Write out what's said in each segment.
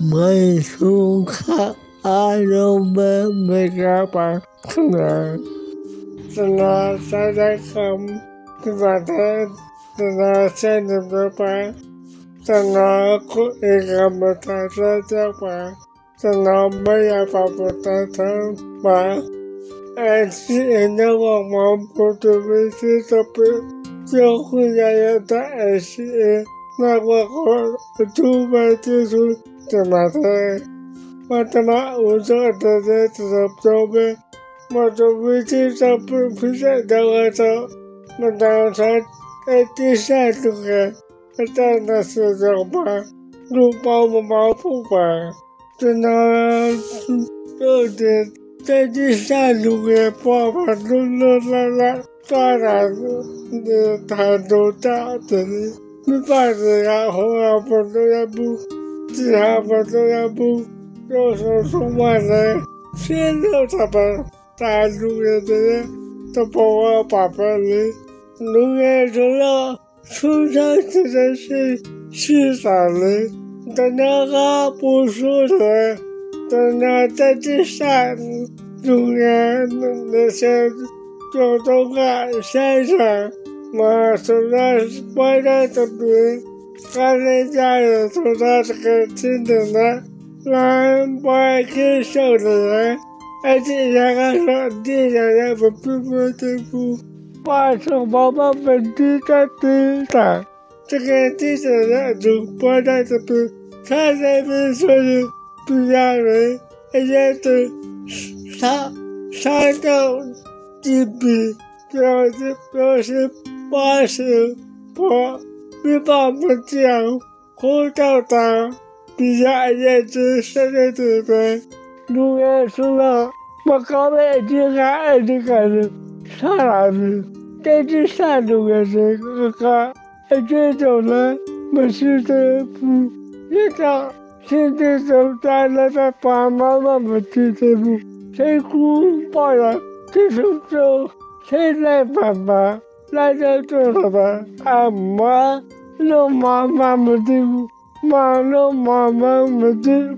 没书看，俺又没没干班，可能在那在那看，对吧？在在那现在的班，在那可一个没在在这班，在那没有办法在上班。俺是那我们不准备去这边，就回家要在俺是那我我出门就是怎么的，我他妈我说的这这准备，我准备去上不不是的我说，我当时在第三路个，我在那是上班，路包不包不管，真的有点。在第三路给爸爸噜噜啦啦，当然的他都大的了，没办法呀，红啊不都要不，其他不都要不，有时候说完了，先留他们大路的人都把我爸爸的，路也除了出场这件事是啥的，但那个不说的。等到在这山中间那些交通啊山上，我从那外在这边，看人家人从那这个听的呢，让外去收的人，而且那个说地上也不不不不不，把手包包本地在地上，这个地上人就不在这边，看那边说的。不家人，人家都上上到几笔，表示表示八十八，没办法讲，活到大，比下也只现在对对，路也说了，我刚才就看这个人啥样子，在这山路也是个个，这种人没事的不，一张。现在就在那个爸妈妈们的节目，谁哭抱呀？这时候谁来爸爸？来就做了吧？俺妈老妈妈们的，妈老妈妈们的，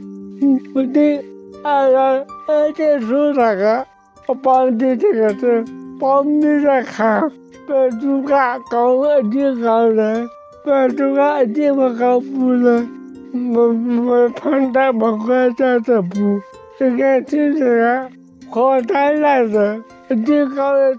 不对，俺俺俺在说啥个？我帮的这个是帮你在看，别主干搞我的好人，别主干地方搞不了。我我碰到我回家的不，这个就是啊，河滩来的，我刚在这个地方包庇了，路也包庇是咋的了？那地方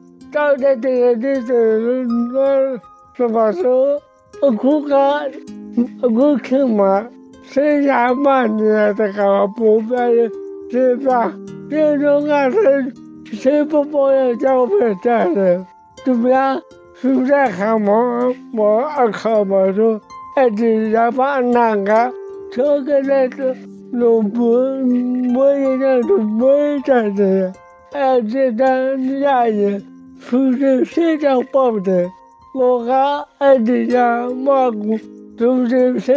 就你家没说的，说他嘞，你所有你所有是，那个的，那些古来的怎么办？是吧？我能，我爸妈，谁家妈，谁这这谁家，怎么说？到底这个日子，我？哭个，我哭嘛？谁家妈你这个不白的，是吧？这种啊是谁不包要交费的？怎么样？是不是还没没二考没说？哎，这要把那个这个那个弄不我也那都没在的，哎，这咱家人出去谁家包的？我看哎，这家马姑都是谁？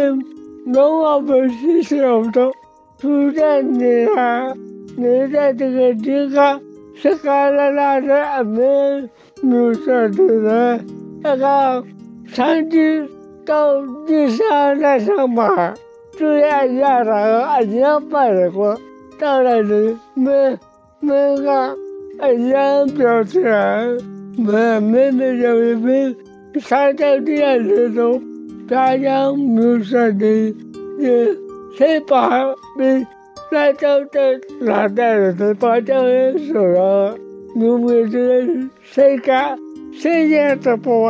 农我不是晓得，出在你啊，你在这个地方是干了那个没没事的人，那个上去。到地上来上班，主要家长俺家办的活，当然是没没个俺家表示，没没没没没，上到店里头，大家没说的，也谁把没那就在拿在了的芭蕉的手上，农民是谁干？谁也都不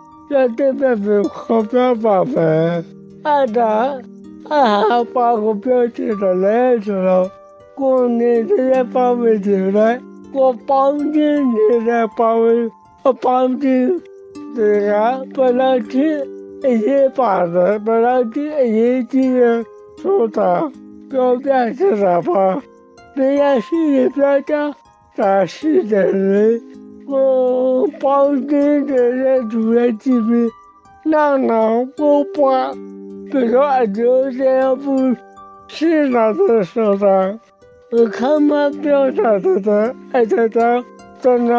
这个是吧？发展的，我哭着说那要看儿子是吧？我当初在不说说，过去看的都要一个白的白的，呃，别买的来路多，不然。我阿看见我到底在的，我哭不干着的，没有人到这样过来那样地方，等到妹妹在这边被好表八分，俺家把我表姐的来着了，过年这些把我进来，我帮着你来把我，我帮着这个不能吃。一些把子本来就一些说他表面是啥吧，人家心里边讲咱是的人，我帮助的人出来疾病，哪能不把？比如说俺就这样不是那的说的，我看嘛表啥子的，俺就讲真的，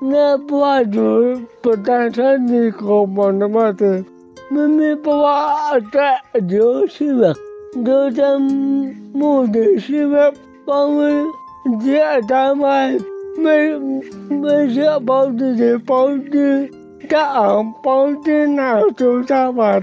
那不就不单纯你搞嘛那么的。妹妹把我带就是了，就在目的是为帮我接他们，没没想帮自己帮助，干帮助那种啥嘛